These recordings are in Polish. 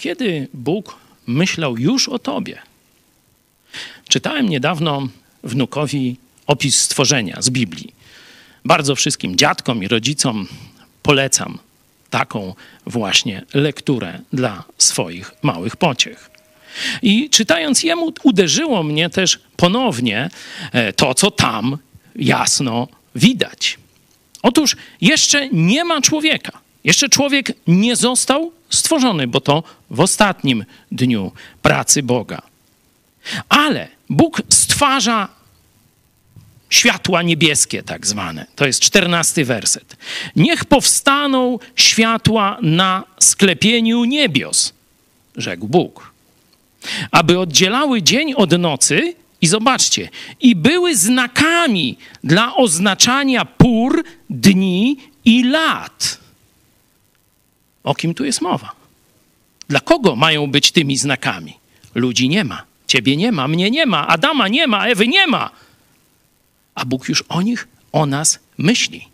Kiedy Bóg myślał już o tobie? Czytałem niedawno wnukowi opis stworzenia z Biblii. Bardzo wszystkim dziadkom i rodzicom polecam taką właśnie lekturę dla swoich małych pociech. I czytając jemu, uderzyło mnie też ponownie e, to, co tam jasno widać. Otóż jeszcze nie ma człowieka. Jeszcze człowiek nie został stworzony, bo to w ostatnim dniu pracy Boga. Ale Bóg stwarza światła niebieskie, tak zwane. To jest czternasty werset. Niech powstaną światła na sklepieniu niebios, rzekł Bóg, aby oddzielały dzień od nocy. I zobaczcie, i były znakami dla oznaczania pór, dni i lat. O kim tu jest mowa? Dla kogo mają być tymi znakami? Ludzi nie ma, ciebie nie ma, mnie nie ma, Adama nie ma, Ewy nie ma. A Bóg już o nich, o nas myśli.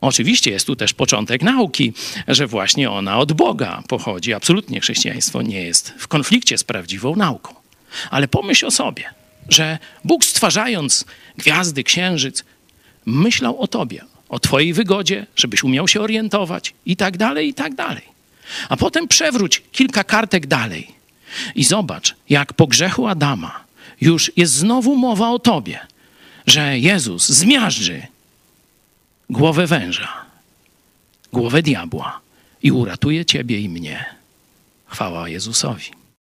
Oczywiście jest tu też początek nauki, że właśnie ona od Boga pochodzi. Absolutnie chrześcijaństwo nie jest w konflikcie z prawdziwą nauką. Ale pomyśl o sobie, że Bóg stwarzając gwiazdy, księżyc, myślał o tobie, o twojej wygodzie, żebyś umiał się orientować i tak dalej, i tak dalej. A potem przewróć kilka kartek dalej i zobacz, jak po grzechu Adama już jest znowu mowa o tobie, że Jezus zmiażdży głowę węża, głowę diabła i uratuje ciebie i mnie. Chwała Jezusowi.